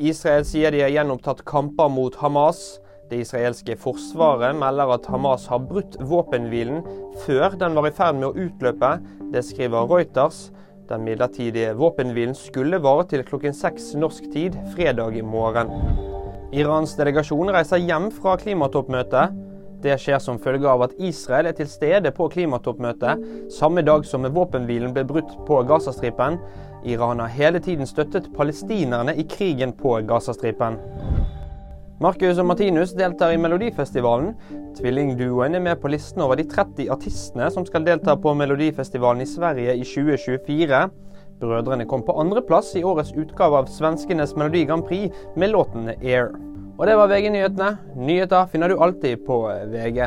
Israel sier de har gjenopptatt kamper mot Hamas. Det israelske forsvaret melder at Hamas har brutt våpenhvilen før den var i ferd med å utløpe. Det skriver Reuters. Den midlertidige våpenhvilen skulle vare til klokken seks norsk tid fredag i morgen. Irans delegasjon reiser hjem fra klimatoppmøtet. Det skjer som følge av at Israel er til stede på klimatoppmøtet samme dag som våpenhvilen ble brutt på Gazastripen. Iran har hele tiden støttet palestinerne i krigen på Gazastripen. Marcus og Martinus deltar i Melodifestivalen. Tvillingduoen er med på listen over de 30 artistene som skal delta på Melodifestivalen i Sverige i 2024. Brødrene kom på andreplass i årets utgave av svenskenes Melodi Grand Prix med låten 'Air'. Og det var VG-nyhetene. Nyheter finner du alltid på VG.